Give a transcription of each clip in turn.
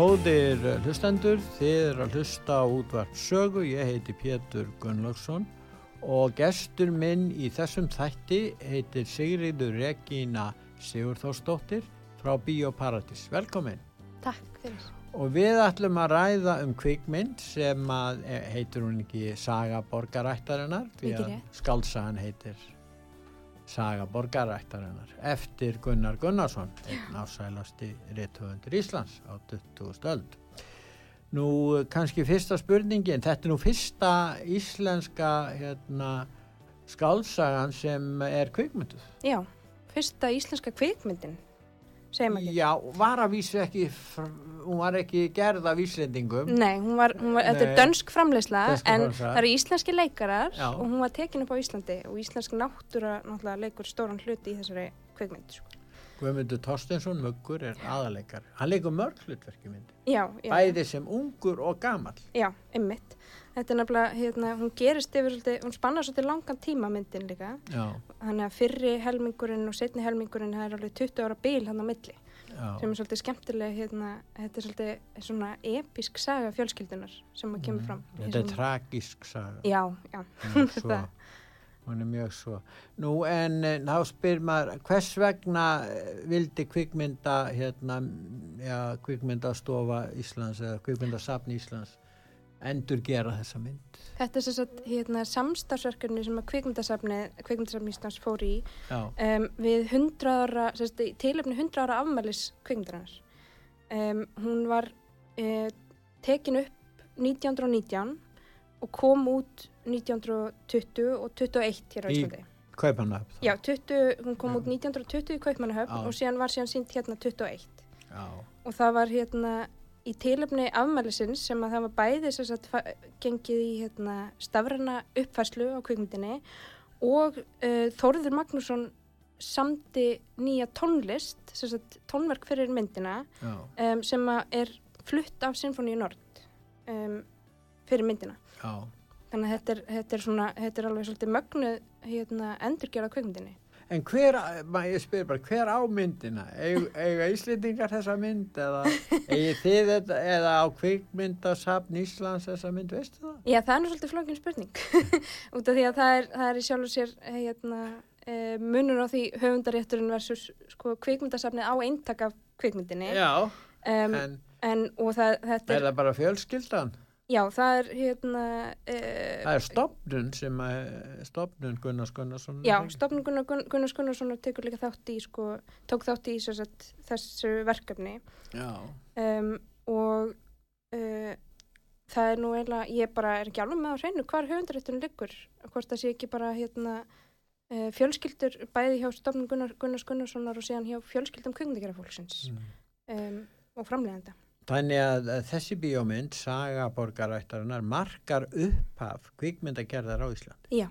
Góðir hlustendur, þið er að hlusta á útvart sögu, ég heiti Pétur Gunnlaugsson og gestur minn í þessum þætti heitir Sigriður Regína Sigurþórsdóttir frá Bíóparadís. Velkomin. Takk fyrir. Og við ætlum að ræða um kvikmynd sem að eh, heitir hún ekki Saga borgarættarinnar, því Mikið rétt. skálsagan heitir Saga borgarættarinnar eftir Gunnar Gunnarsson, einn ásælasti réttöfundur Íslands á 20. öld. Nú kannski fyrsta spurningin, þetta er nú fyrsta íslenska hérna, skálsagan sem er kvikmynduð. Já, fyrsta íslenska kvikmyndin. Já, var að vísu ekki, hún var ekki gerð af Íslendingum. Nei, hún var, hún var þetta er dönsk framleysla en það eru íslenski leikarar Já. og hún var tekin upp á Íslandi og íslensk náttúra náttúrulega leikur stóran hluti í þessari kvikmynd. Sko. Guðmundur Torstensson, Muggur, er aðaleikar. Hann leikur mörg hlutverki myndi. Já, já, Bæði sem ungur og gamall. já, ymmit. Þetta er nefnilega, hérna, hún gerist yfir svolítið, hún spannar svolítið langan tíma myndin líka. Já, Þannig að fyrri helmingurinn og setni helmingurinn það er alveg 20 ára bíl hann á milli. já. sem er svolítið skemmtileg hérna, þetta er svolítið svona episk saga fjölskyldunar sem að kemur fram í Mm. Þetta er tragisk saga. já, já, er svo. Hún er mjög svo. Nú en eh, þá spyr maður, hvers vegna eh, vildi kvikmynda, hérna, já, kvikmyndastofa Íslands eða kvikmyndasafn Íslands endur gera þessa mynd? þetta er sem sagt hérna, samstagsverkefni sem að kvikmyndasafni Íslands fór í um, við 100 ára í tilefni 100 ára afmælis kvikmyndarinnar um, hún var uh, tekin upp 1919 og kom út 1920 og 21 hér á Í- Íslandi Kaupanöf. Já, 20, hún kom Já. út 1920 í Kaupmannahöfn og síðan var síðan sínt hérna 21 Já, og það var hérna í tilöfni afmælisins sem að það var bæði sem sagt gengið í hérna stafræna uppfærslu á kvikmyndinni og uh, Þórður Magnússon samdi nýja tónlist sem sagt tónverk fyrir myndina um, sem að er flutt af Sinfoníu Nord um, fyrir myndina. Já. þannig að þetta er, þetta er svona þetta er alveg svolítið mögnuð hérna endurgerð á kvikmyndinni En hver, ma- ég spyr bara, hver á myndina? Eiga Íslendingar þessa mynd eða eigi þið þetta eða á kvikmyndasafn Íslands þessa mynd, veistu það? Já, það er nú svolítið flókin spurning út af því að það er, það er í sjálfur sér hérna, e, munur á því höfundarétturinn versus sko, kvikmyndasafnið á eintak af kvikmyndinni Já, um, en en, og það, er er, það bara fjölskyldan? Já, það er hérna e, Það er stopnun sem að, stopnun Gunnars Gunnarsson. já, stofnun Gunnar, Gunn- Gunnars Gunnarssonar tekur líka þátt í sko, tók þátt í sagt, þessu verkefni Já, um, og uh, það er nú eiginlega, ég bara er ekki alveg með á hreinu hvar höfundarétturinn liggur, hvort það sé ekki bara hérna uh, fjölskyldur bæði hjá stofnun Gunnar, Gunnars Gunnarssonar og síðan hjá fjölskyldum kvikmyndagerafólksins Mm. um, og framlegenda. Þannig að þessi bíómynd, Saga borgarættarinnar, markar upphaf kvikmyndagerðar á Ísland. Já,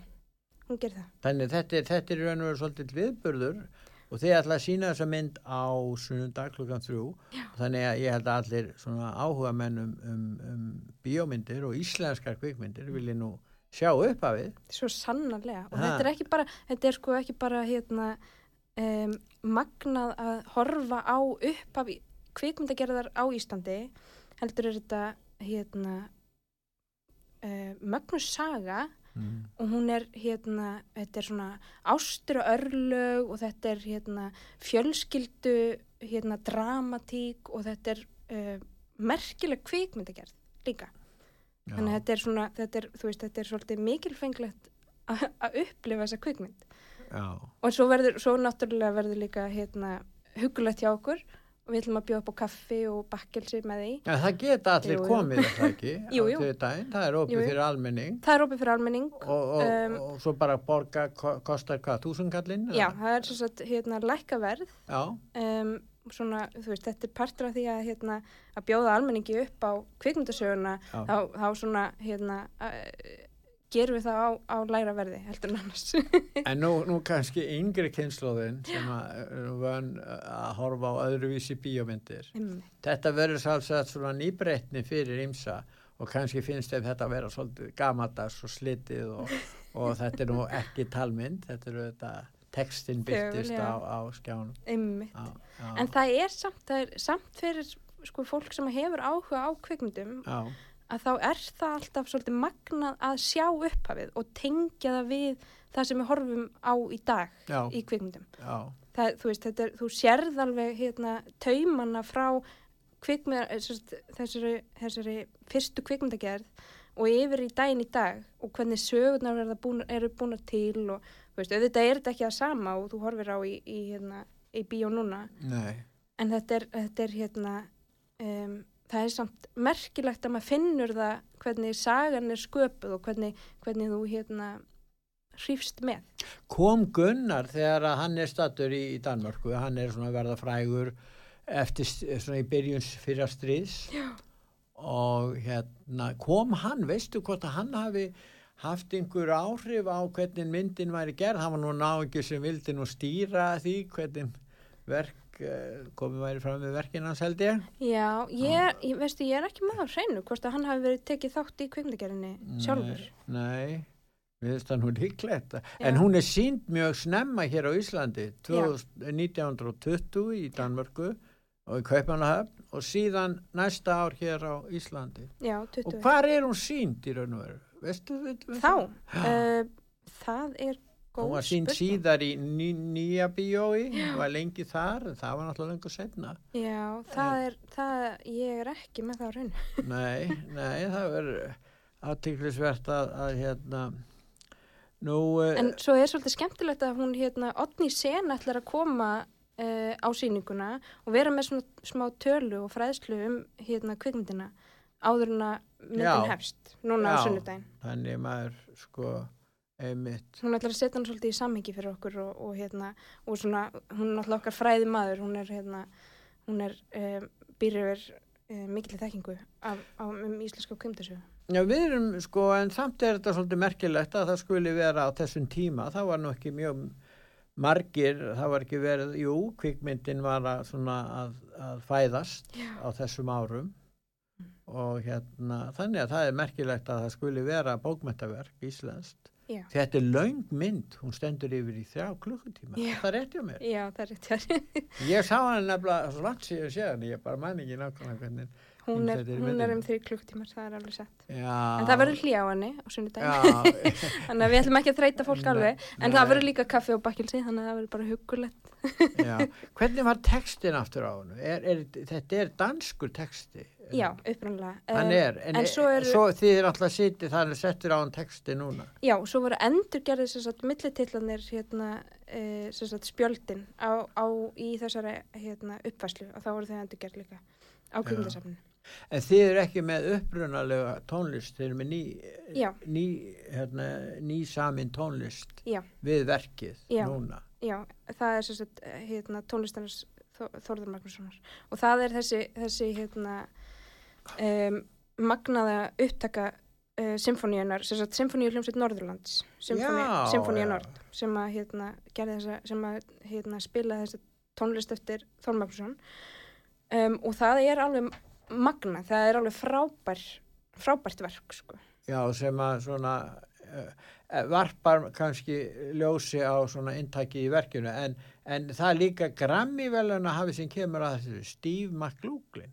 hún ger það. Þannig þetta, þetta er raun og veru svolítið viðburður og þið ætla að sína þessa mynd á sunnundag klukkan þrjú. Já. Þannig að ég held að allir svona áhuga menn um, um, um bíómyndir og íslenskar kvikmyndir vilja nú sjá upphafið. Svo sannarlega. Og Ha. þetta er ekki bara, þetta er sko ekki bara hérna um, magnað að horfa á upphaf í- kvikmyndagerðar á Íslandi, heldur er þetta hérna uh, mögnus saga Mm. og hún er hérna, þetta er svona ástur og örlög og þetta er hérna fjölskyldu hérna dramatík og þetta er uh, merkileg kvikmyndagerð líka. Já. Þannig að þetta er svona, þetta er, veist, þetta er svolítið mikilfenglegt að upplifa þessa kvikmynd. Já, Og svo verður, svo náttúrulega verður líka hérna hugulegt hjá okkur og við ætlum að bjóða upp á kaffi og bakkelsi með því. Ja, það geta allir Jú, jú. komið það ekki Jú, á jú. þriðdægin, það er opið Jú, jú. fyrir almenning Það er opið fyrir almenning. og, og, Um, og svo bara borga ko- kostar hvað, þúsundkallinn? Já, það er svo sagt hérna lækkaverð. Já, Um, svona, þú veist, þetta er partur af því að, hérna, að bjóða almenningi upp á kvikmyndasöguna, þá, þá svona, hérna, uh, gerum við það á, á læra verði, heldur en annars. en nú, nú kannski yngri kynnslóðin sem að eru vön að horfa á öðruvísi bíómyndir. Einmitt. Þetta verður sálsagt svona nýbreytni fyrir ymsa og kannski finnst þeim þetta að vera svolítið gamadags og slitið og, og þetta er nú ekki talmynd, þetta eru þetta textin byrtist á, á skjánum. Já, En það er samt, það er samt fyrir sko, fólk sem hefur áhuga á kvikmyndum já, að þá er það alltaf svolítið magnað að sjá upphafið og tengja það við það sem við horfum á í dag já, í kvikmyndum. já, Það, þú veist, þetta er, þú sérð alveg hérna, taumana frá eh, þessari, þessari fyrstu kvikmyndagerð og yfir í daginn í dag og hvernig sögurnar verða búin, eru búin til og veist, auðvitað er þetta ekki það sama og þú horfir á í, í, hérna, í bíó núna. Nei, en þetta er, þetta er hérna um, það er samt merkilegt að maður finnur það hvernig sagan er sköpuð og hvernig, hvernig þú hérna hrýfst með. kom Gunnar þegar að hann er stattur í, í Danmörku, hann er svona verða frægur eftir svona í byrjuns fyrra stríðs Já. og hérna kom hann, veistu hvort að hann hafi haft einhver áhrif á hvernig myndin væri gerð, hann var nú náingur sem vildi nú stýra því hvernig verk komið væri fram með verkin hans held ég Já, ég, ég, veistu, ég er ekki með á hreinu hvort að hann hafi verið tekið þátt í kvikmyndagerðinni sjálfur. Nei, við veist það nú líklegt Já. en hún er sínd mjög snemma hér á Íslandi 2000 1920 í Danmörku og í Kaupanahöfn og síðan næsta ár hér á Íslandi Já, og 20. hvar er hún sínd í raun og veru? Veistu við Þá, uh, það er Hún var spurning. síðar í ný, nýja bíói, var lengi þar en það var náttúrulega lengur setna Já, það er, það, ég er ekki með það hreinu. Nei, nei, það verður aðtiklisvert að, að hérna nú eh, En svo er svolítið skemmtilegt að hún, hérna, Odni Sen ætlar að koma uh, á sýninguna og vera með svona smá tölu og fræðslu um, hérna, kvikmyndina áður en að myndin Já. hefst, núna á Já. sunnudaginn. þannig maður sko einmitt Hún ætlar að setja hann svolítið í samhengi fyrir okkur og, og hérna, og svona, hún er náttúrulega okkar fræði maður, hún er, hérna, hún er um, býr yfir um, mikill þekkingu af, á, um íslenska kvikmyndasögu. Já, við erum sko, en samt er þetta svolítið merkilegt að það skuli vera á þessum tíma, það var nú ekki mjög margir, það var ekki verið, jú, kvikmyndin var að, svona að, að fæðast Já. á þessum árum og hérna, þannig að það er merkilegt að það skuli vera bókmyndaverk íslenskt. Já. Þetta er löng mynd, hún stendur yfir í þrjá klukkutíma, Já. það er rétt hjá mér. Já, það er rétt hér. Ég sá hann nefnilega svo langt síðan séðan, ég bara man ekki nákvæmlega hvernig. Hún er, er hún er um þrjú klukktímar, það er alveg sett. Já. En það verður hlýja á henni á sunnudaginn. Já, Þannig að við ætlum ekki að þreita fólk Nei, alveg. En nei. það verður líka kaffi og bakkilsi, þannig að það verður bara hugulegt. Já, hvernig var textin aftur á? Er, er, þetta er danskur texti. Já, upprannlega. Hann er, en, en svo eru- svo þið er alltaf sitið þannig settur á hann texti núna. Já, svo voru endur gerðið sem sagt millitillanir hérna, e, spjöldin á, á í þessari hérna, uppfæslu og þá voru þau endur gerð líka á kringdasafninu. En þið eru ekki með upprunalega tónlist, þið eru með ný, ný, hérna, ný samin tónlist Já, við verkið Já. núna. já, það er sem sagt hérna, tónlistarnas Þórður Magnússonar og það er þessi, þessi hérna, um, magnaða upptaka uh, symfóníunar, sem sagt symfóníu hljómsveit Norðurlands, Symfóníu. Nord sem að hérna, gerði þessa, sem að hérna, spila þessa tónlist eftir Þórður Magnússon um, og það er alveg magna, það er alveg frábær frábært verk sko. Já, sem að svona uh, varpar kannski ljósi á svona intaki í verkinu en, en það er líka grammi velun að hafi sem kemur að þessu Steve McLaughlin.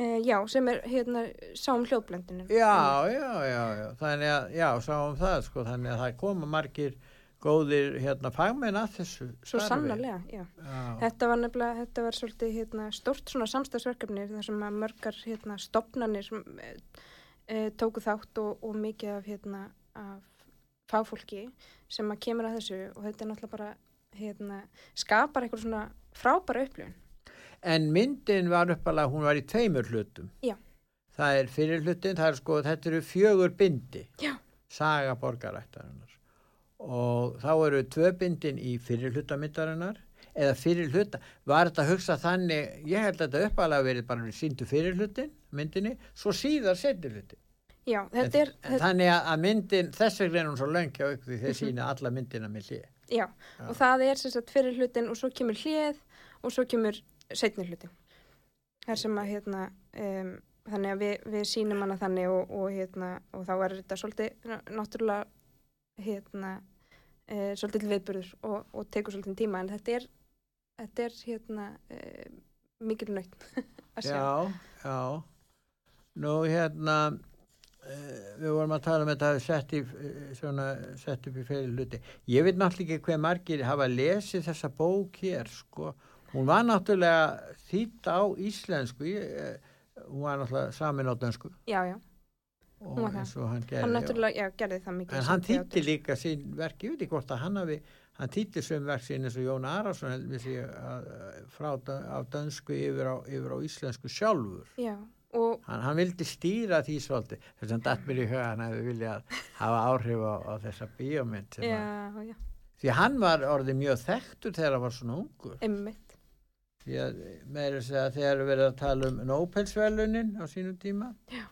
uh, já, sem er hérna sáum hljóðblendinu Já, já, já, já, þannig að, já, sáum það, sko, þannig að það koma margir góðir, hérna, fagmenn að þessu svo starfi. sannarlega, já Já, Þetta var nefnilega, þetta var svolítið hérna, stort svona samstagsverkefni þar sem að mörgar hérna, stopnarnir e, e, tóku þátt og, og mikið af, hérna, af fáfólki sem að kemur að þessu og þetta er náttúrulega bara hérna, skapar eitthvað svona frábæra upplifun. en myndin var uppalega, hún var í tveimur hlutum. Já. Það er fyrir hlutin, það er sko, þetta eru fjögur bindi. Já. Saga borgarættarinnar. Og þá eru tvö bindin í fyrir hlutamyndarinnar eða fyrir hluta. Var þetta að hugsa þannig, ég held að þetta uppalega verið bara síndu fyrir hlutin, myndinni, svo síðar setur hlutin. Já, þetta er, En Þannig að- myndin, þess vegna er hún svo löng hjá ykkur því þeir sína alla myndina með hlið. já, og það er sem sagt fyrir hlutin og svo kemur hlið og svo kemur setni hlutin. Það er sem að hérna, um, þannig að við, við sýnum hana þannig og, og hérna, og þá er þetta svolítið ná- náttúrulega hérna, e, svolítið viðburður og, og tekur svolítið tíma en þetta er, þetta er hérna e, mikil nöytt að sjá. Já, já. Nú hérna, uh, við vorum að tala um þetta að sett, í, eh, svona, sett upp í fyrir hluti. Ég veit náttúrulega ekki hver margir hafa lesið þessa bók hér, sko. Hún var náttúrulega þýtt á íslensku, eh, hún var náttúrulega samin á dönsku Já, já, og eins og hann gerði. hann náttúrulega, já, gerði það mikið. En hann þýtti líka sín verk, ég veit ekki hvort að hann hafi, hann þýtti sem verk sín eins og Jón Arason held mér sé að, frá af dönsku yfir á, yfir á íslensku sjálfur. Já, Hann, hann vildi stýra því svolítið, þess að datt mér í huga að hann hefði viljað hafa áhrif á, á þessa bíómynd. að- já, já, Því hann var orðið mjög þekktur þegar hann var svona ungur. emmitt. Því að meira að segja þegar við verðum að tala um Nópelsvelunin á sínum tíma, Já.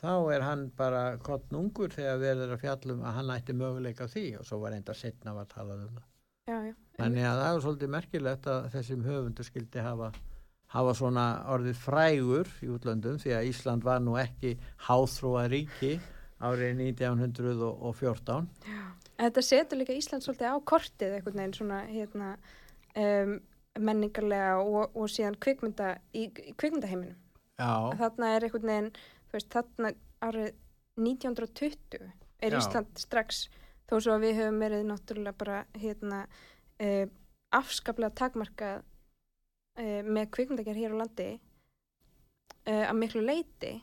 Þá er hann bara kottn ungur þegar erum að fjallum að hann ætti möguleika því og svo var enda setna að tala um það. Já, já, Þannig að það er svolítið merkilegt að þessum höfundu skildi hafa, hafa svona orðið frægur í útlöndum því að Ísland var nú ekki háþróa ríki árið 1914. En Þetta setur líka Ísland svolítið á kortið einhvern veginn svona hérna um, menningarlega og, og síðan kvikmynda í, í kvikmyndaheiminum. Já, Þarna er einhvern veginn, veist, þarna árið 1920 er Já. Ísland strax þó svo að við höfum verið náttúrulega bara hérna uh, afskaplega takmarkað uh, með kvikmyndagerð hér á landi uh, að miklu leiti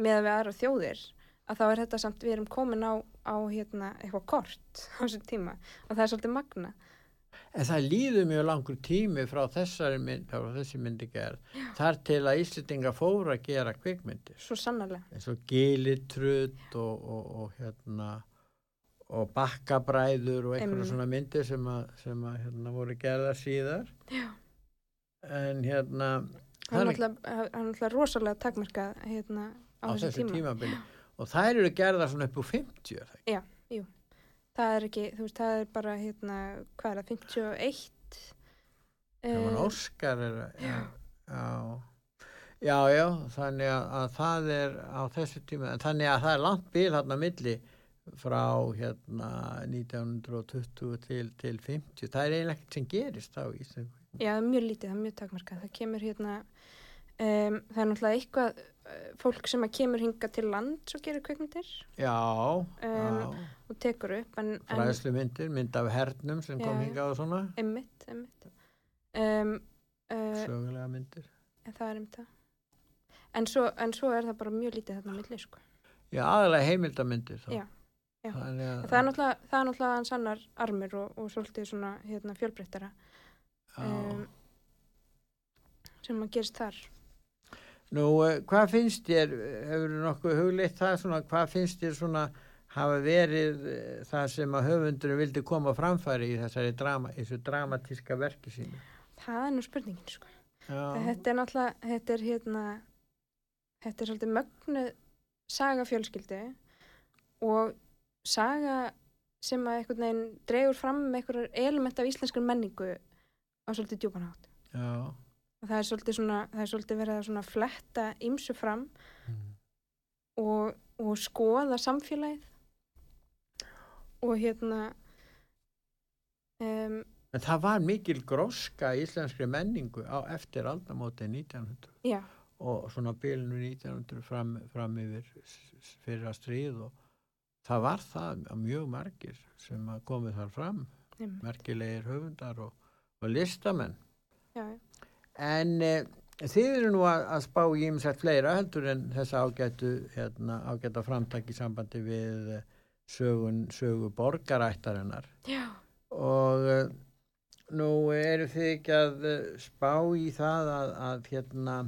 með að við aðra þjóðir að þá er þetta samt, við erum komin á, á hérna, eitthvað kort á þessum tíma og það er svolítið magna. En það líður mjög langur tími frá þessari mynd, frá þessi myndi gerð, þar til að Íslendinga fóru að gera kvikmyndir. Svo sannarlega. eins og Gilitrutt og, og, og hérna og bakkabræður og einhverja Einmitt. svona myndir sem að, sem að hérna, voru gerða síðar Já. en hérna Það er náttúrulega, rosalega takmarkað hérna á, á þessu tíma. tímabili og þær eru gerða svona upp úr 50 er það ekki? Það er ekki, þú veist, það er bara hérna, hvað er það, 51? það var Óskar er, já, já, já, já þannig að, að það er á þessu tíma, þannig að það er langt bil hérna á milli frá hérna 1920 til, til 50, það er eiginlega ekkert sem gerist þá í Íslandi Já, mjög lítið, það er mjög takmarkað. Það kemur hérna, um, það er náttúrulega eitthvað fólk sem að kemur hinga til land og gerir kveikmyndir Já, Um, já, og tekur upp, fræðslu myndir, mynd af hernum sem kom Já, já. hingað og svona, emmitt, emmitt. Um, uh, sögulega myndir. en það er um það. En svo, en svo er það bara mjög lítið þarna á milli, sko. Já, aðalega heimildamindir. Já, já. Þannig að, Það er náttúrulega, það er náttúrulega hans annar armur og, og svolítið svona hérna, fjölbreyttara um, sem að gerist þar. Nú, eh, hvað finnst þér, hefur nokkuð hugleitt það svona, hvað finnst þér svona hafa verið eh, það sem að höfundurinn vildi koma framfæri í þessari drama, þessu dramatíska verki sínu? Það er nú spurningin, sko. Já, Þetta er náttúrulega, þetta er hérna, þetta er svolítið mögnu saga fjölskyldu og saga sem að einhvern veginn dregur fram með einhverjar element af íslenskar menningu á svolítið djúpanátt. já, Og það er svolítið svona, það er svolítið verið að fletta ymsu fram Mm. og, og skoða samfélagið og hérna um, En það var mikil gróska í íslenskri menningu á eftir aldamóti 1900 já, og svona bylnu 1900 fram, fram yfir s- fyrra stríð og það var það að mjög margir sem að komið þar fram, um, merkilegir höfundar og, og listamenn. já, já. En e, þið eru nú að, að spá í ymsett fleira heldur en þessa ágætu, hérna, ágæta framtak í sambandi við eh, sögun, sögu borgarættarinnar Já, og e, nú eru þið ekki að eh, spá í það að, að hérna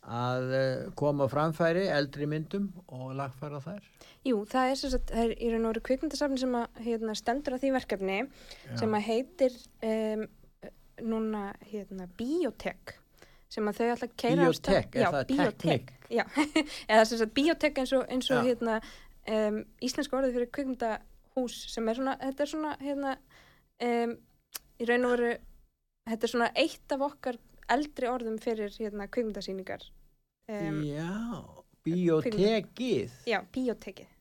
að eh, koma framfæri eldri myndum og lagfæra þær? Jú, það er sem sagt, það er í raun og veru kvikmyndasafni sem að hérna, stendur að því verkefni Já. sem að heitir um, núna hérna biotek sem að þau alltaf keira Biotek, er Já, það teknik? Já, eða sem sagt biotek eins og, eins og Já. hérna um, íslensk orðið fyrir kvikmyndahús sem er svona, þetta er svona hérna um, í raun og veru þetta er svona eitt af okkar eldri orðum fyrir hérna kvikmyndasýningar um, Já, biotekið. Já, biotekið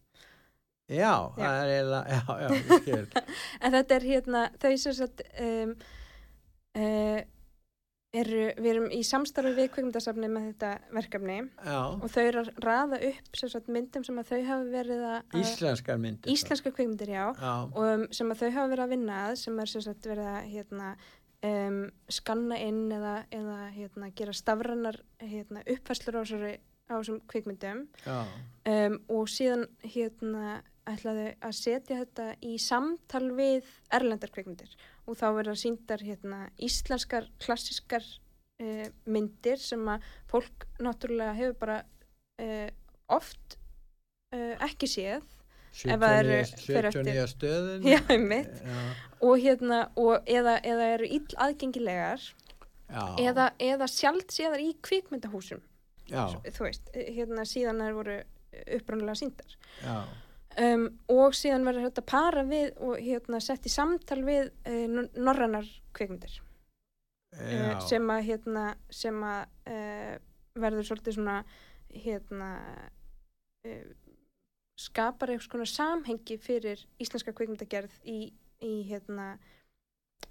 Já, það er eiginlega, já, já, ég skil. En þetta er hérna, þau sem sagt um, uh, eru, við erum í samstarfi við kvikmyndasafni með þetta verkefni Já, og þau eru að raða upp sem sagt myndum sem að þau hafa verið að íslenskar myndir. Íslenskar kvikmyndir, já. Já, og um, sem að þau hafa verið að vinna að sem er sem sagt verið að hérna um, skanna inn eða, eða hérna gera stafrannar hérna uppfæslur á þessum kvikmyndum. Um, og síðan hérna ætlaði að setja þetta í samtal við erlendar kvikmyndir og þá verða síndar hérna íslenskar klassiskar uh, myndir sem að fólk náttúrulega hefur bara uh, oft uh, ekki séð. Ef það eru- 79 fer eftir- 79 stöðin. Já, einmitt. Já, og hérna og eða, eða eru ill aðgengilegar eða, eða sjálft séðar í kvikmyndahúsum. Já, þú veist, hérna síðan þær voru upprunalega síndar já, um, og síðan verður þetta para við og hérna sett í samtal við uh, norrannar kvikmyndir. Já, uh, sem að hérna sem að uh, verður svolítið svona hérna skapar eitthvað svona samhengi fyrir íslenska kvikmyndagerð í, í hérna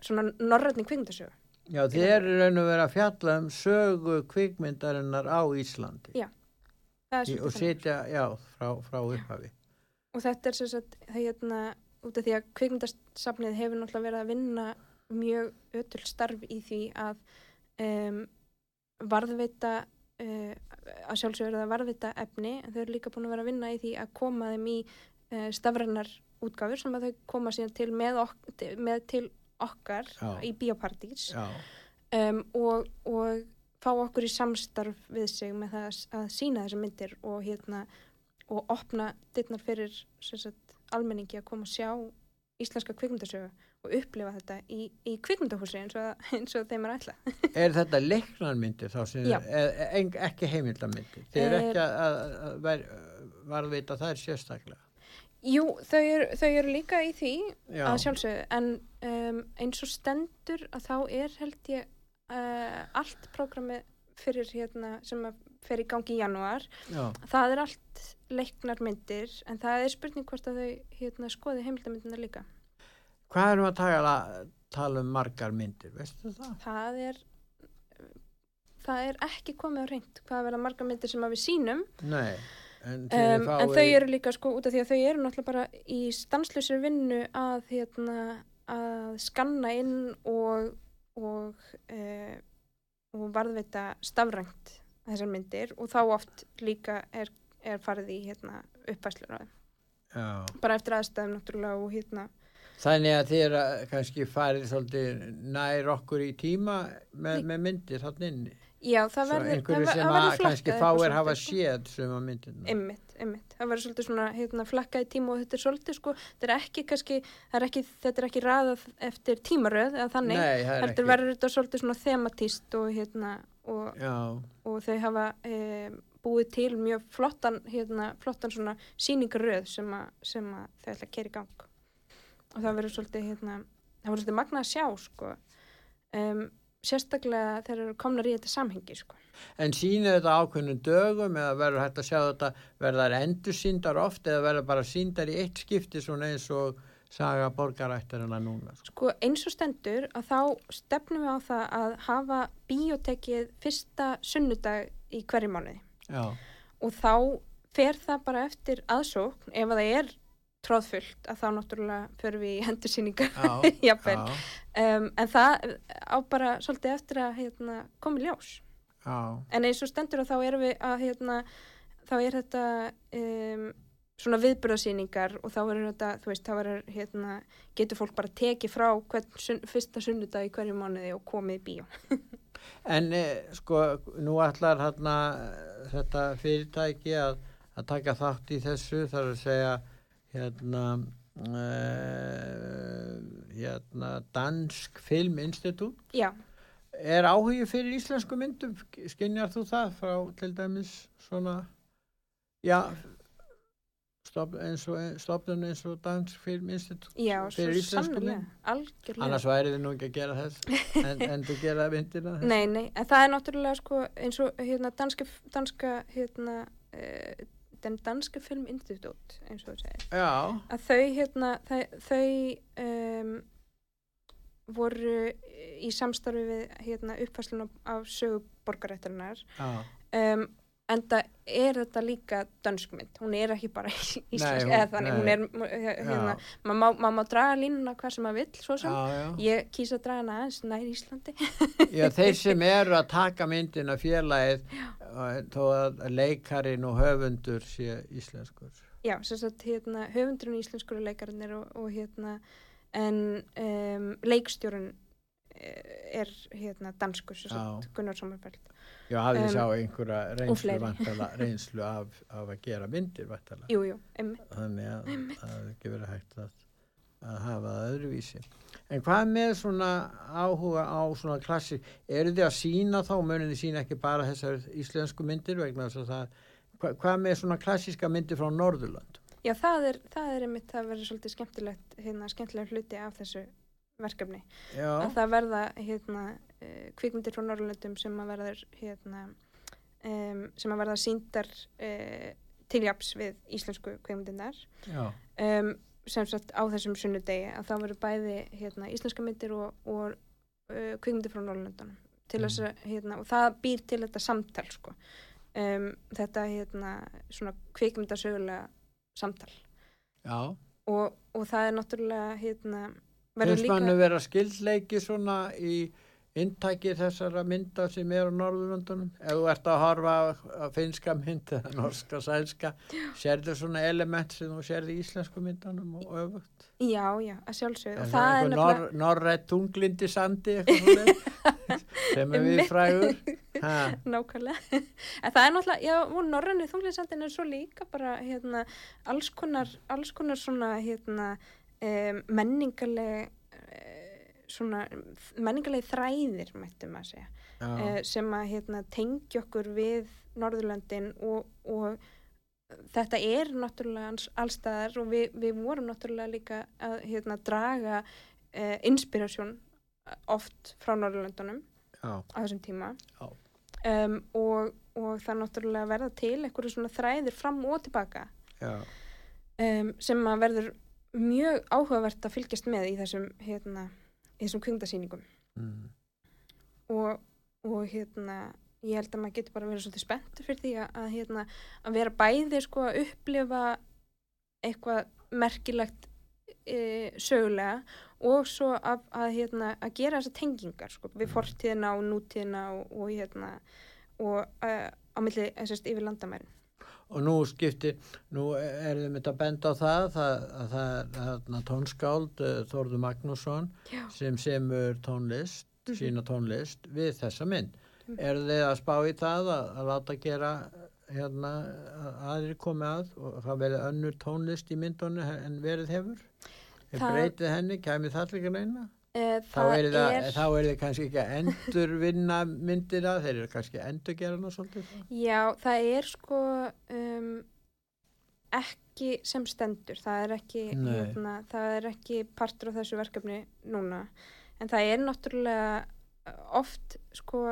svona norrætni kvikmyndasögu. Já, þið eru raun og vera að fjalla um sögu kvikmyndarinnar á Íslandi. Já, Í, og setja, já, frá, frá upphafi. Og þetta er sem sagt það hérna út af því að kvikmyndasafnið hefur náttúrulega verið að vinna mjög ötul starf í því að um, varðveita uh, að sjálfsögur að varðveita efni en þau eru líka búin að vera að vinna í því að koma þeim í uh, stafrænar útgáfur sem að þau koma síðan til með, ok með til okkar Já. í biopartís um, og, og fá okkur í samstarf við sig með það að, sína þessar myndir og hérna og opna dittnar fyrir sagt, almenningi að koma að sjá íslenska kvikmyndasögu og upplifa þetta í, í kvikmyndahúsi eins og, eins og þeim er ætla. er þetta leiknarmyndir þá sem, Já. e, e, ekki heimildarmyndir? Þið Er- ekki að, að, að ver, varðveita þær sérstaklega? Jú, þau eru, þau eru líka í því Já, að sjálfsögðu en um, eins og stendur að þá er held ég uh, allt prógrami fyrir hérna sem að fer í gangi í janúar. Já, það er allt leiknar myndir en það er spurning hvort að þau hérna, skoði heimildamyndina líka. Hvað erum að tala, tala um margar myndir, veistu það? það er það er ekki komið á reynd hvað verða margar myndir sem að við sínum Nei, en, um, en þau eru líka sko út af því að þau eru náttúrulega bara í stanslösir vinnu að hérna að skanna inn og og, uh, og varðveita stafrænt þessar myndir og þá oft líka er, er farið í hérna uppfæslur á þeim Já. bara eftir aðstæðum náttúrulega og hérna Þannig að þið eru að kannski farið svolítið nær okkur í tíma með, með myndir þarna inni. Já það verður einhverju það sem það að kannski fáir hafa sko. séð sem að myndirna. Einmitt, einmitt. Það verður svolítið svona hérna, flakkað í tíma og þetta er svolítið sko, þetta er ekki kannski, er ekki, þetta er ekki raðað eftir tímaröð eða þannig, Nei, það er ekki. verður þetta svolítið svona thematíst og hérna, og, og þau hafa e, búið til mjög flottan, hérna, flottan svona síningaröð sem, a, sem að þau ætla að kera í gang. Og það verður svolítið, hérna, það verður svolítið magnað að sjá, sko, um, sérstaklega þegar eru komnar í þetta samhengi, sko. en sínu þetta ákveðnum dögum eða verður hægt að sjá þetta, verður þær endur síndar oft eða verður bara síndar í eitt skipti svona eins og saga borgarættarina núna. Sko. Sko eins og stendur að þá stefnum við á það að hafa bíotekið fyrsta sunnudag í hverju mánuði Já, og þá fer það bara eftir aðsókn ef að það er tróðfullt að þá náttúrulega förum við í endursýningar. Já, jafnvel. já, um, en það á bara svolítið eftir að hérna, komi ljós. Já, en eins og stendur að þá erum við að hérna, þá er þetta um, svona viðbyrðasýningar og þá verður þetta, þú veist, þá verður hérna, getur fólk bara tekið frá hvern sun, fyrsta sunnudag í hverju mánuði og komið í bíó. En eh, sko, nú ætlar hérna þetta fyrirtæki að, að taka þátt í þessu, þar að segja hérna uh, hérna Dansk Filminstitút. Já, Er áhugi fyrir íslensku myndum? Skinjar þú það frá til dæmis svona, já, stopp, eins og, Dansk Filminstitút? já, svo Fyrir íslensku mynd? Annars væri þið nú ekki að gera þess, en, en þú gera myndina þess. Nei, nei, en það er náttúrulega sko eins og hérna danska, danska hérna, uh, den danska filminstitut, eins og þú segir. Já, að þau hérna þau, þau um, voru í samstarfi við hérna, uppfæslun af sögu borgarættarinnar já. um, en það er þetta líka dönskmynd, hún er ekki bara íslensk, hún- eða þannig, hún nei. er hérna, maður má, mað má draga línuna hvað sem maður vill, svo sem Já, já. ég kýsa að draga hana aðeins nær Íslandi Já, þeir sem eru að taka myndina og- þó að leikarin og höfundur sé íslenskur. já, sagt hérna, höfundurinn íslenskur leikarinnir og, og hérna en um, leikstjórun er hérna danskur sagt Gunnar Sommerfeld. Já, hafið þið Um, sá einhverja reynslu, vantala, reynslu af, af að gera myndir vantala. jú, jú, emmi Þannig að það er ekki verið hægt að, að hafa það öðruvísi. En hvað með svona áhuga á svona klassi, eru þið að sína þá, munið þið sína ekki bara þessar íslensku myndir vegna þess að það, hva, hvað með svona klassíska myndir frá Norðurland? Já, það er, það er einmitt, það verður svolítið skemmtilegt, hérna, skemmtilega hluti af þessu verkefni. Já, Að það verða, hérna, uh, kvikmyndir frá Norrlöndum sem að verður, hérna, um, sem að verða síndar uh, tiljaps við íslensku kvikmyndinar. já, Um, sem sagt á þessum sunnudegi að það verður bæði, hérna, íslenska myndir og, og uh, kvikmyndir frá þess að, hérna, og það býr til þetta samtal, sko. Um, þetta, hérna, svona kvikmyndasögulega samtal já. og, og það er náttúrulega hérna, verður líka mannu vera skildleiki svona í inntæki þessara mynda sem eru á Norðurlandunum? Ef þú ert að horfa á finska mynd eða norska, sænska, sérðu svona element sem þú sérðu í íslensku myndunum og öfugt? já, já, að sjálfsögðu Er og það er nefnilega nor, norrætt tunglindi sandi sem er við frægur? Nákvæmlega en það er náttúrulega, já, og norrannu þunglinsandin er svo líka bara hérna, alls konar, alls konar svona hérna, um, menningarleg uh, svona menningarleg þræðir mættum að segja uh, sem að hérna, tengja okkur við Norðurlöndin og, og þetta er náttúrulega alls- allstaðar og við, við vorum náttúrulega líka að hérna, draga uh, inspirasjón oft frá Norðurlöndunum já, á þessum tíma. Um, og, og það náttúrulega verða til einhverju svona þræðir fram og tilbaka um, sem að verður mjög áhugavert að fylgjast með í þessum hérna, þessum kvingdasýningum mm, og, og hérna ég held að maður getur bara verið svolítið spenntur fyrir því að, að, hérna, að vera bæði sko að upplifa eitthvað merkilegt e, sögulega og svo að, að, hérna, að gera þessar tengingar sko, við fortíðina og nútíðina og, og hérna og uh, á milli þessast yfir landamærin og nú skiptir, nú er þeim þetta bend á það, það að það er tónskáld uh, Þórður Magnússon Já. sem semur tónlist, Mhm. sína tónlist við þessa mynd. Er þið að spá í það að, að láta gera hérna að aðrir komi að og það verið önnur tónlist í myndunni en verið hefur? Ef Það- breytið henni, kæmi það líka reyna? Uh, Þá er það, þá er þið kannski ekki að endurvinna myndina, þeir eru kannski að endurgera hana svolítið. Já, það er sko um, ekki sem stendur, það er ekki, hérna, það er ekki partur af þessu verkefni núna, en það er náttúrulega uh, oft sko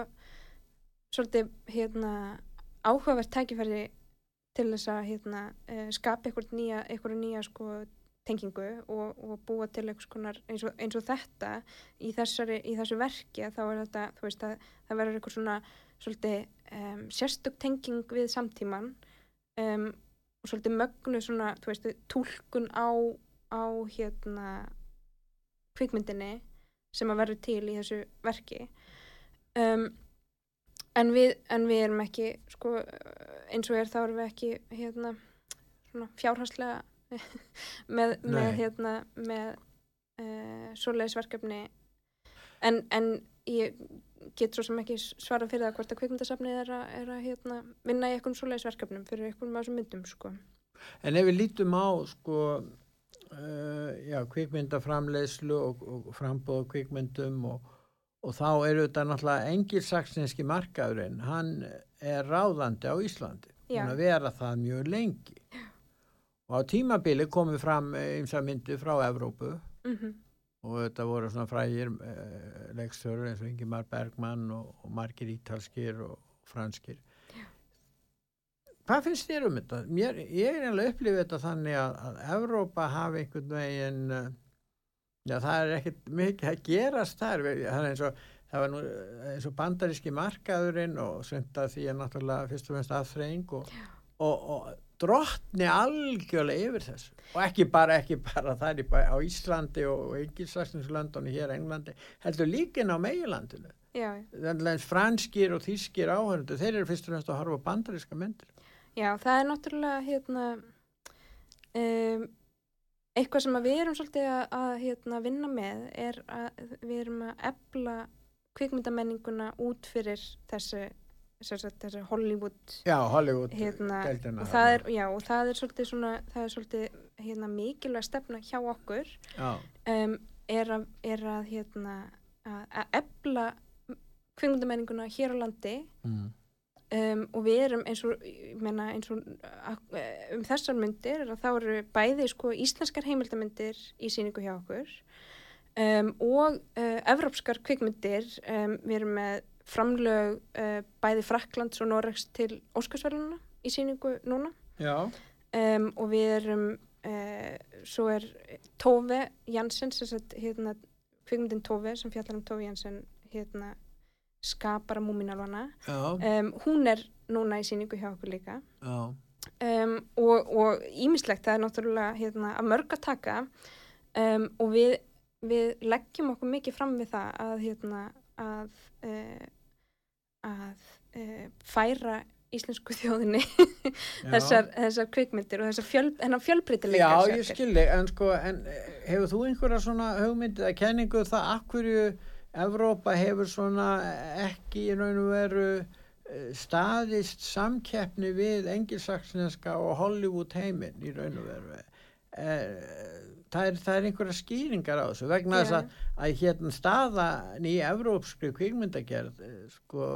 svolítið hérna áhugavert tækifæri til þess að hérna uh, skapa einhver nýja, einhver nýja sko tengingu og, og búa til einhvers konar eins og, eins og þetta í, þessari, í þessu verki þá er þetta, þú veist að það verður einhver svona svolítið um, sérstök tenging við samtíman um, og svolítið mögnu svona, þú veist, túlkun á, á hérna kvikmyndinni sem að verður til í þessu verki. Um, en, við, en við erum ekki sko, eins og er þá erum við ekki hérna, svona fjárhagslega með, með hérna með uh, svoleiðisverkefni en, en ég get svo sem ekki svara fyrir það hvort að kvikmyndasafnið er að, er að hérna, vinna í eitthvað svoleiðisverkefnum fyrir eitthvað með þessum myndum sko. En ef við lítum á sko uh, já, kvikmyndaframleiðslu og, og frambóð kvikmyndum og, og þá eru þetta náttúrulega engilsaksinski markaðurinn, hann er ráðandi á Íslandi, Já. hún að vera það mjög lengi og á tímabili komið fram eins að myndi frá Evrópu. Mm og þetta voru svona frægir uh, leikstörur eins og Ingimar Bergmann og, og margir ítalskir og franskir. Hvað finnst þér um þetta? Mér, ég er alveg upplifið þetta þannig að, að Evrópa hafi einhvern veginn uh, já það er ekkert mikið að gerast þar það er eins og það var nú eh, eins og bandaríski markaðurinn og svönd að því er náttúrulega fyrst og fremst aðþreying og, og, og drottni algjörlega yfir þessu. Og ekki bara, ekki bara þar í bæ, á Íslandi og, Engilsaksninslöndunni hér á Englandi, heldur líkin á meilandinu franskir og þýskir áhörndu þeir eru fyrst og fremst að horfa bandaríska myndir. Já, það er náttúrulega hérna um, eitthvað sem við erum svolítið að, að hérna, vinna með er að við erum að ebla kvikmyndamenninguna út fyrir þessi, þessi Hollywood Já, Hollywood hérna, og það er, já, og það er svolítið svona, það er svolítið hérna mikilvæg stefna hjá okkur um, er að, er að hérna, að, ebla kvikmyndamenninguna hér á landi. Mm. um, og við erum eins og, ég meina, eins og um þessar myndir þá eru bæði sko íslenskar heimildamindir í síningu hjá okkur um, og uh, evrópskar kvikmyndir um, við erum með framlög uh, bæði Fraklands og Noregs til Óskarsvæluna í síningu núna. Um, og við erum uh, svo er sem sagt, hérna, kvikmyndin Tove sem fjallar um Tove Jansen hérna, skapara múminalvana um, hún er núna í síningu hjá okkur líka. Um, og, og ímislegt það er náttúrulega hérna, að mörg að taka. Og við, við leggjum okkur mikið fram við það að, hérna, að, uh, að uh, færa íslensku þjóðinni þessar, þessar kvikmyndir og þessar fjöl, hennar fjölbreytileika Já, ég er. skilði, en sko, en eh, hefur þú einhverja svona hugmyndið að kenningu um það af hverju Evrópa hefur svona ekki í raun og veru eh, staðist samkeppni við engilsaksneska og Hollywood heiminn í raun og veru Eh, það er, það er einhverja skýringar á þessu vegna þess Já. að, að hérna staðan í evrópskri kvikmyndagerð eh, sko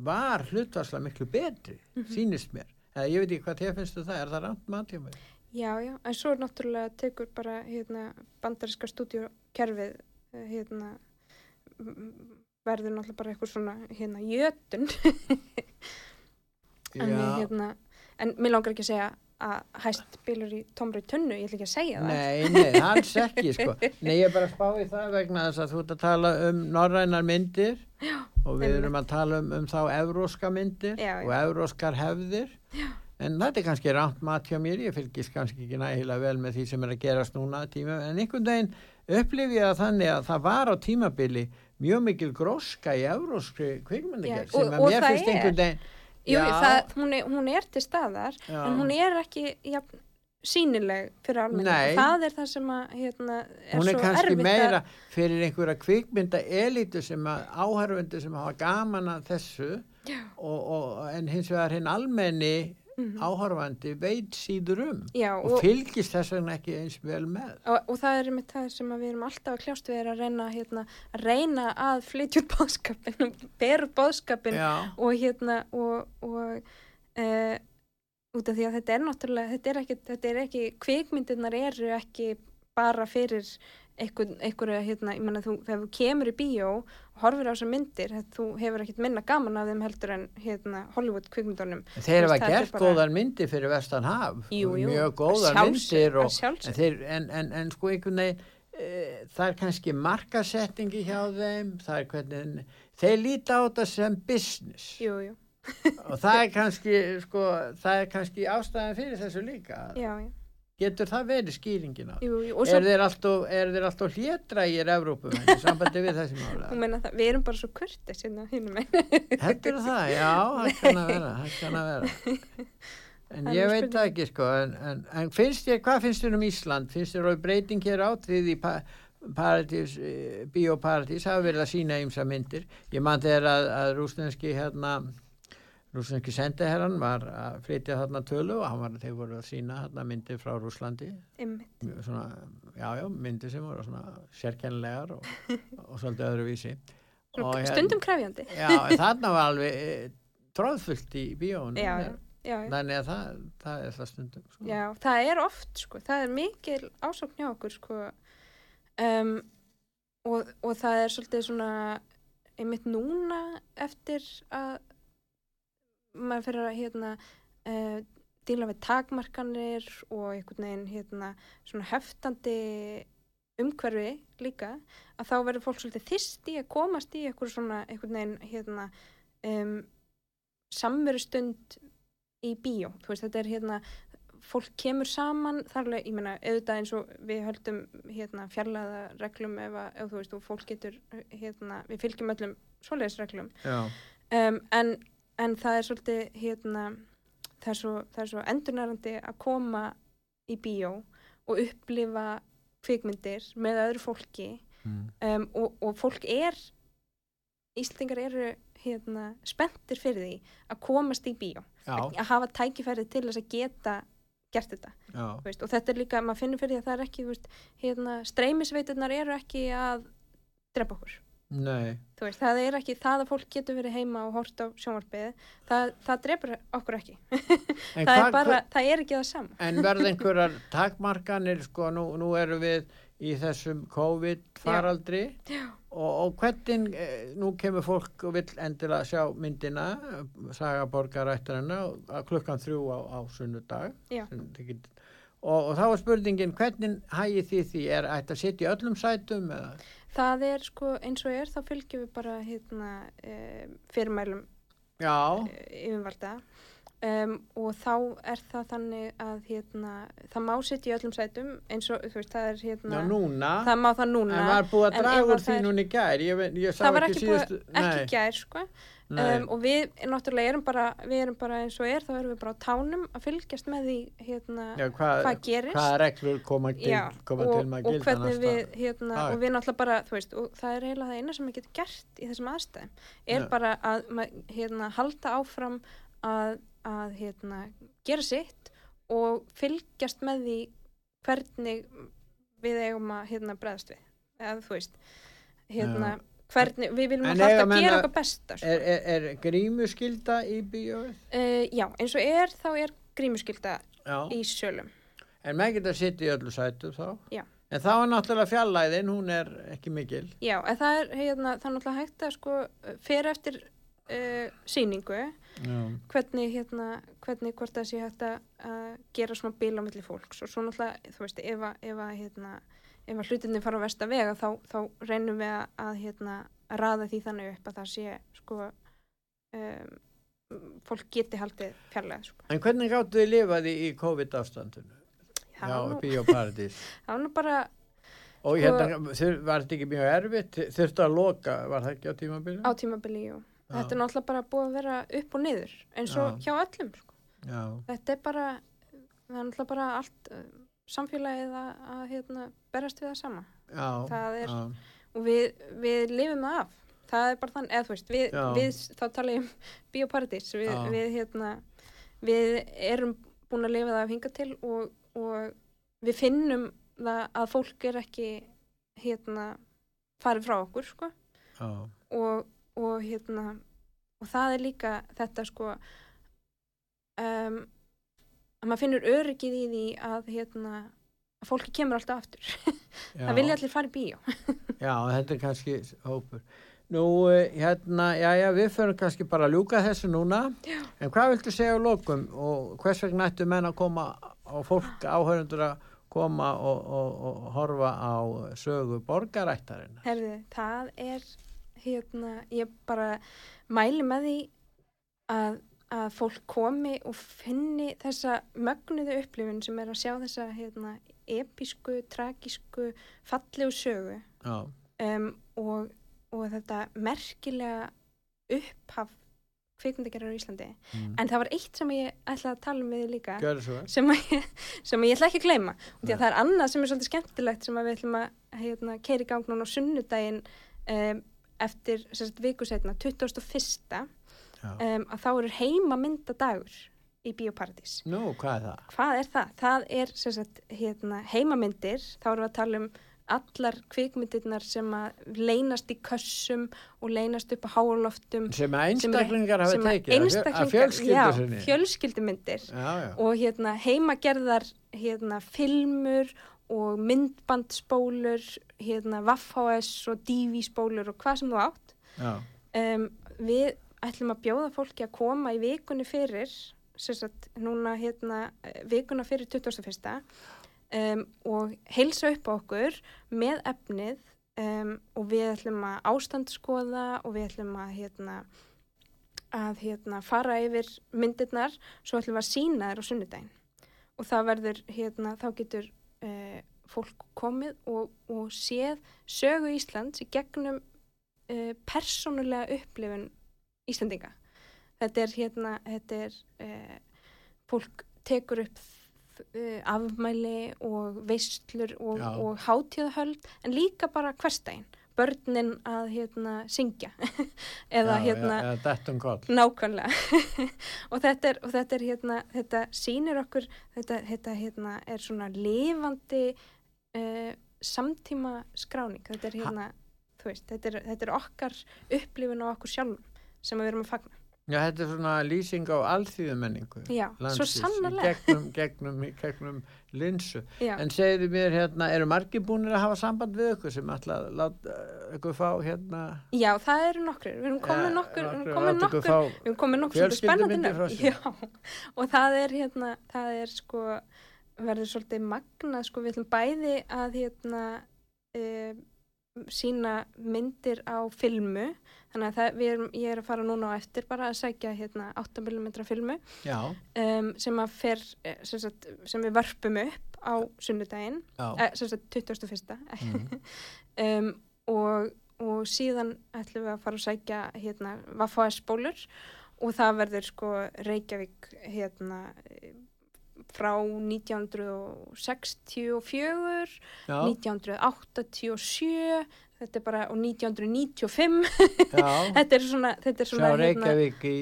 var hlutvarslega miklu betri, Mhm. sýnist mér eða ég veit ekki hvað þér finnst þú það, er það mann hjá mér? Já, já, en svo er náttúrulega tekur bara hérna, bandariska stúdíokerfið eh, hérna, verður náttúrulega bara eitthvað svona hérna, jötun en, við, hérna, en mér langar ekki að segja að hæst bílur í tómri tunnu, ég ætla ekki að segja það Nei, nei, alls ekki sko. Nei, ég er bara að spá í það vegna þess að þú ert að tala um norrænar myndir já, og við erum að tala um, um þá evróska myndir Já, og evróskar hefðir já. en þetta er kannski rámt mat hjá mér ég fylgist kannski ekki nægilega vel með því sem er að gerast núna tíma, en einhvern veginn upplifi ég að þannig að það var á tímabili mjög mikil gróska í evróskri kvikmyndagerð sem að mér finnst er. einhvern veginn Jú, það, hún, er, hún er til staðar Já. en hún er ekki ja, sínileg fyrir almenning Nei. það er það sem að hérna, er hún er svo kannski meira að, fyrir einhverja kvikmynda elitu sem að áhörfundu sem hafa gaman að þessu og, og, en hins vegar hinn almenni Mhm. áhörfandi veit síður um já, og, og, fylgist þess vegna ekki eins vel með og, og það er einmitt það sem við erum alltaf að kljást við er að reyna, hérna, að reyna að flytja út bóðskapin bera út bóðskapin og hérna og, og uh, út af því að þetta er náttúrulega þetta er ekki, þetta er ekki kvikmyndirnar eru ekki bara fyrir einhverju, hérna, ég menna þú, þegar þú kemur í bíó og horfir á þessar myndir, þú hefur ekkert minna gaman af þeim heldur en hérna, Hollywood kvikmyndunum. þeir hafa er gert bara- góðar myndir fyrir vestan haf. Jú, jú, mjög góðar sjálfsögðu, myndir og, en, þeir, en, en, en sko einhvern veginn e, það er kannski markasettingi hjá þeim það er hvernig þeir líta á þetta sem business. Jú, jú, og það er kannski sko, það er kannski ástæðan fyrir þessu líka. Já, já, getur það verið skýringin á því? jú, jú. er þeir alltaf, í Evrópum í sambandi við þessi mála þú meina það, við erum bara svo kurtis hérna hínum einn. heldur það, já, það kann að vera kann að vera En ég veit það ekki sko, en, en, en finnst þér, hvað finnst þér um Ísland? Finnst þér að breyting hér átt við í pa, paradís, eh, bíóparadís, hafa verið að sína ýmsa myndir. Ég man þegar að, að rúsneski hérna, rúsneski sendiherran var að flytja þarna tölu og var, þeir voru að sína þarna myndir frá Rúslandi, svona, já, já, myndir sem voru svona sérkennilegar og, og svolítið öðruvísi. Og hérna- Stundum krefjandi. Já, þarna var alveg eh, tróðfullt í bíónu. Þannig að það, það er það stundum. Sko. Já, það er oft, sko, það er mikil ásókn hjá okkur, sko, um, og, og það er svolítið svona, einmitt núna eftir að maður fyrir að, hérna, uh, díla við takmarkanir og einhvern veginn, hérna, svona heftandi umhverfi líka, að þá verður fólk svolítið þyrst í að komast í einhver svona, einhvern veginn, hérna, um, samverustund í bíó, veist, þetta er hérna fólk kemur saman þarlega, ég meina, auðvitað eins og við höldum hérna fjarlæða reglum ef, að, ef þú veist, og fólk getur hérna, við fylgjum öllum svoleiðis reglum. Já, um, en, en það er svolítið hérna, það er svo, svo endurnærandi að koma í bíó og upplifa kvikmyndir með öðru fólki. Mm. um, og, og fólk er Íslingar eru hérna spenntir fyrir því að komast í bíó. Já, að hafa tækifærið til þess að geta gert þetta veist, og þetta er líka, maður finnur fyrir því að það er ekki veist, hérna, streymisveiturnar eru ekki að drepa okkur nei, þú veist, það er ekki, það að fólk getur verið heima og hort á sjónvarpið það, það drepur okkur ekki. Það er bara, það er ekki það sama. En verða einhverjar takmarkanir, sko, nú, nú eru við í þessum COVID-faraldri og, og hvernig, eh, nú kemur fólk og vill endilega sjá myndina, eh, Saga borgarættarina að klukkan þrjú á, á sunnudag. Sem þið get- Og, og þá er spurningin, hvernig hægir því því, er ætti að sitja í öllum sætum eða? það er sko, eins og er, þá fylgjum við bara hérna, e, fyrirmælum Já, e, yfirvalda. Um, og þá er það þannig að hérna, það má sitja í öllum sætum eins og, þú veist, það er hérna já það má það núna. En var búið að draga úr því í gær, ég, ég sá það var ekki ekki, búið, síðustu, ekki gær sko. Um, og við náttúrulega erum bara, við erum bara eins og er, þá erum við bara á tánum að fylgjast með því hérna, já, hvað, hvað gerist. hvaða reglur koma til, Já, koma og, til maður og hvernig við hérna, dag. og við náttúrulega bara, þú veist og það er eiginlega það eina sem við getum gert í þessum aðstæðum er Já. bara að hérna, halda áfram að, að hérna, gera sitt og fylgjast með því hvernig við eigum að hérna, breðast við. Eða þú veist hérna, hvernig, við viljum alltaf gera að- okkar besta sko. Er, er, er grímuskylda í bíóið? uh, já, eins og er þá er grímuskylda Já. í sölum En maður getur að sitja í öllu sætu þá? Já. En þá er náttúrulega fjallæðin, hún er ekki mikil. Já, en það er, hérna, það náttúrulega hægt að sko fyrir eftir uh, sýningu Já. hvernig, hérna, hvernig hvort það sé hægt að gera svona bíl á milli fólks og svo náttúrulega, þú veist, ef að, hérna, ef að hlutinni fara á versta vega þá, þá reynum við að, hérna, að raða því þannig upp að það sé, sko, um, fólk geti haldið fjarlæð, sko. En hvernig gáttu þið lifaði í COVID-ástandinu? Það Já, bíóparadís. það var nú bara, Og Sko- hérna, var þetta ekki mjög erfitt? Þurftu að loka, var það ekki á tímabilinu? á tímabili, jú. Þetta er náttúrulega bara búið að vera upp og niður, eins og Já. hjá öllum, sko. Já, þetta er bara það er náttúrulega bara allt samfélagið að, að hérna, berast við það sama. Já. Það er- og við, við lifum það af. Það er bara þannig, eða þú veist við, við þá tala ég um bioparadís. Við, hérna við erum búin að lifa það af hinga til og, og við finnum það að fólk er ekki hérna farið frá okkur sko. Og, og hérna og það er líka þetta sko um, að maður finnur öryggið í því að hérna að fólki kemur alltaf aftur það vilja allir fara í bíó Já, þetta er kannski hópur. Nú, eh, hérna, já, já, við förum kannski bara að ljúka þessu núna. Já. En hvað viltu segja á lokum og hvers vegna ættu menn að koma á fólk, áhörundur að koma og, og, og horfa á sögu borgarættarinn? Herði, það er hérna, ég bara mæli með því að, að fólk komi og finni þessa mögnuðu upplifun sem er að sjá þessa hérna, episku, tragísku, fallegu sögu um, og, og þetta merkilega upphaf kvikmyndagerðar á Íslandi Mm. en það var eitt sem ég ætlaði að tala um við líka sem, að ég, sem ég ætla ekki að gleyma og því Nei. að það er annað sem er svolítið skemmtilegt sem við ætlum að hérna, keira í gang núna á sunnudaginn um, eftir viku setna, 21. Um, að þá eru heimamyndadagur í Bíóparadís. Nú, hvað er það? Hvað er það? Það er sérst, hérna, heimamyndir, þá erum við að tala um allar kvikmyndirnar sem að leynast í kössum og leynast upp á háloftum Sem að einstaklingar hafa tekið, að fjölskyldu fjölskyldumyndir Já, já. og hérna heimagerðar hérna filmur og myndbandspólur hérna Vaffhs og DV-spólur og hvað sem þú átt um, við ætlum að bjóða fólki að koma í vikunni fyrir sagt núna hérna vikuna fyrir 21. Um, og heilsa upp á okkur með efnið um, og við ætlum að ástandskoða og við ætlum að hérna að hérna fara yfir myndirnar svo ætlum við að sína þær á sunnudaginn og það verður hérna þá getur uh, fólk komið og, og séð sögu Íslands í gegnum uh, persónulega upplifun Íslandinga þetta er hérna þetta er uh, fólk tekur upp uh, afmæli og veistlur og, Já. og hátíðahöld en líka bara hverstægin börnin að hérna syngja. Eða já, hérna Eða dettum koll. Nákvæmlega. Og þetta er, og þetta er hérna, þetta sýnir okkur, þetta, þetta hérna er svona lifandi uh, samtíma skráning, þetta er hérna, þú veist, þetta er, þetta er okkar upplifun á okkur sjálfum sem við erum að fagna. Já, þetta er svona lýsing á alþýðumenningu. Já, svo sannarlega. Gegnum, gegnum, gegnum linsu. Já, En segðu mér hérna, eru margir búinir að hafa samband við ykkur sem ætla að láta ykkur fá hérna... já, það eru nokkur, við erum komið Ja, nokkur, við erum komið nokkur, fá- við erum komið nokkur svolítið spennandi nöfn. Já, og það er hérna, það er sko, verður svolítið magna, sko, við ætlum bæði að hérna, uh, sína myndir á filmu, þannig að það, erum, ég er að fara núna á eftir bara að sækja hérna 8mm filmu um, sem að fer, eh, sem, sagt, sem við vörpum upp á sunnudaginn, eh, sem sagt 21. Mm. um, og, og síðan ætlum við að fara að sækja hérna Vaffhs-bólur og það verður sko Reykjavík hérna frá 1964 Já, 1987 þetta er bara og 1995 já. þetta er svona, þetta er Sjá svona hérna, Reykjavík í,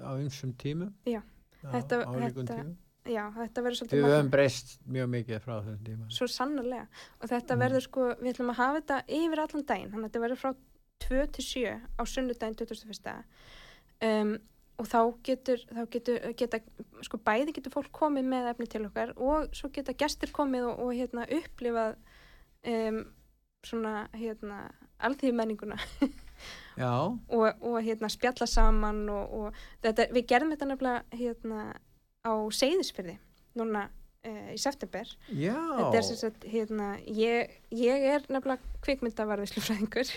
á ymsum tímum. Já. Þetta- álíkum þetta- já, þetta verður Við svolítið höfum magnað. breyst mjög mikið frá þessum tíma. svo sannarlega og þetta Mm. verður sko, við ætlum að hafa þetta yfir allan daginn, þannig að þetta verður frá 2 til 7 á sunnudaginn 21. Um, og þá getur, þá getur geta, sko bæði getur fólk komið með efni til okkar og svo geta gestir komið og, og hérna upplifað um, svona hérna alþýðmenninguna Já, og, og hérna spjalla saman og, og þetta, við gerðum þetta nefnilega hérna á Seyðisfyrði núna uh, í september já. þetta er sem sagt hérna ég, ég er nefnilega kvikmyndavarðislufræðingur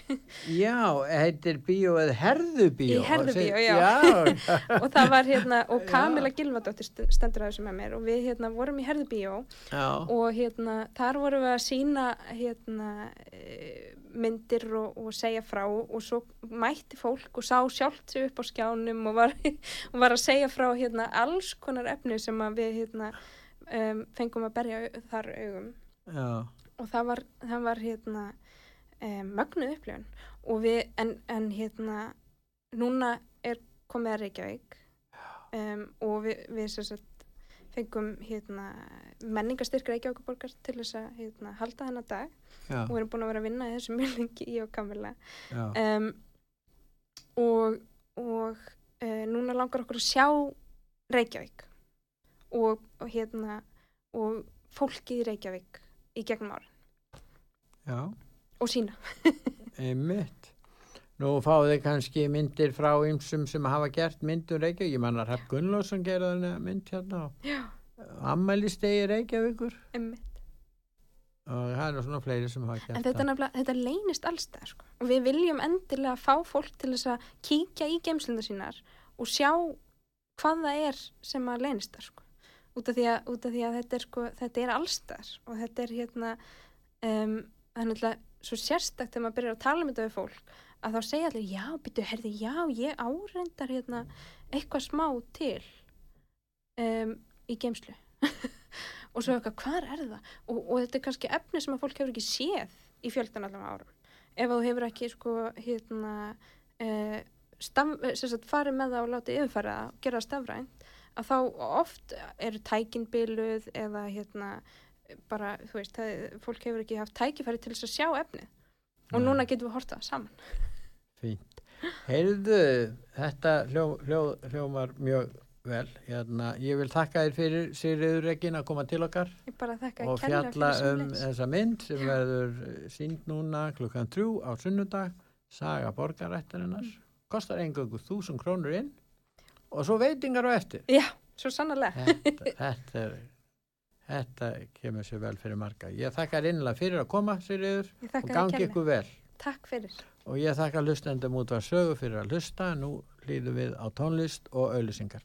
Já, heitir bíóið Herðubíó. Í Herðubíó, já. Já, og það var hérna og. Kamila Gilvadóttir st- stendur að þessu með mér og við hérna vorum í Herðubíó og hérna þar vorum við að sína hérna eh, myndir og, og segja frá og svo mætti fólk og sá sjálft sig upp á skjánum og var, og var að segja frá hérna alls konar efni sem að við hérna um, fengum að berja þar augum. Já. og það var, það var hérna um, mögnuð upplifun. Og við, en, en hérna núna er komið að Reykjavík. Um, og við, við sagt fengum hérna menningastyrk Reykjavíkuborgar til þess að hérna, halda þennan dag. Já, og við erum búin að vera að vinna í þessu mjög lengi í og kamila um, og, og uh, núna langar okkur að sjá Reykjavík og, og hérna og fólkið í Reykjavík í gegnum ára já. og sína Einmitt. Nú fáðu þið kannski myndir frá ymsum sem hafa gert myndur Reykjavík. Ég manna Rapp Gunnlósson þenni mynd hérna ammælistegi Reykjavíkur emmitt og það eru svona fleiri sem hafa gert En þetta, nefnilega, þetta leynist allstað sko. og við viljum endilega fá fólk til þess að kíkja í geimslunda sínar og sjá hvað það er sem að leynist það sko. Út, af að, út af því að þetta er, sko, er allstað og þetta er hérna um, náttúrulega svo sérstakt þegar maður byrjar að tala um þetta við fólk að þá segja allir, já, byrju, herði, já, ég áreindar hérna eitthvað smá til um, í geimslu. og svo eitthvað, hvað er það? Og, og þetta er kannski efni sem að fólk hefur ekki séð í fjöldan allavega árum. Ef þú hefur ekki, sko, hérna, uh, staf, sem sagt, farið með það og látið yfirfæra það og gera stafrænt, að þá oft eru tækinbiluð eða hérna bara, þú veist, það, fólk hefur ekki haft tækifæri til þess að sjá efnið og Nei. núna getum við hortað saman. Fínt. Heyrðu, þetta hljó, hljó, hljómar mjög vel. Hérna, ég vil þakka þér fyrir Sigriður Regin að koma til okkar og fjalla um þessa mynd sem verður sínd núna klukkan þrjú á sunnudag, Saga borgarættarinnar. Kostar engöngu þúsund krónur inn og svo veitingar á eftir. Já, svo sannarlega. Þetta, þetta, er, þetta kemur sér vel fyrir marga. Ég þakka þér innlega fyrir að koma, Sigriður, og gangi ykkur vel. Takk fyrir. Og ég þakka hlustendum út var sögu fyrir að hlusta. Nú hlýðum við á tónlist og auðlýsingar.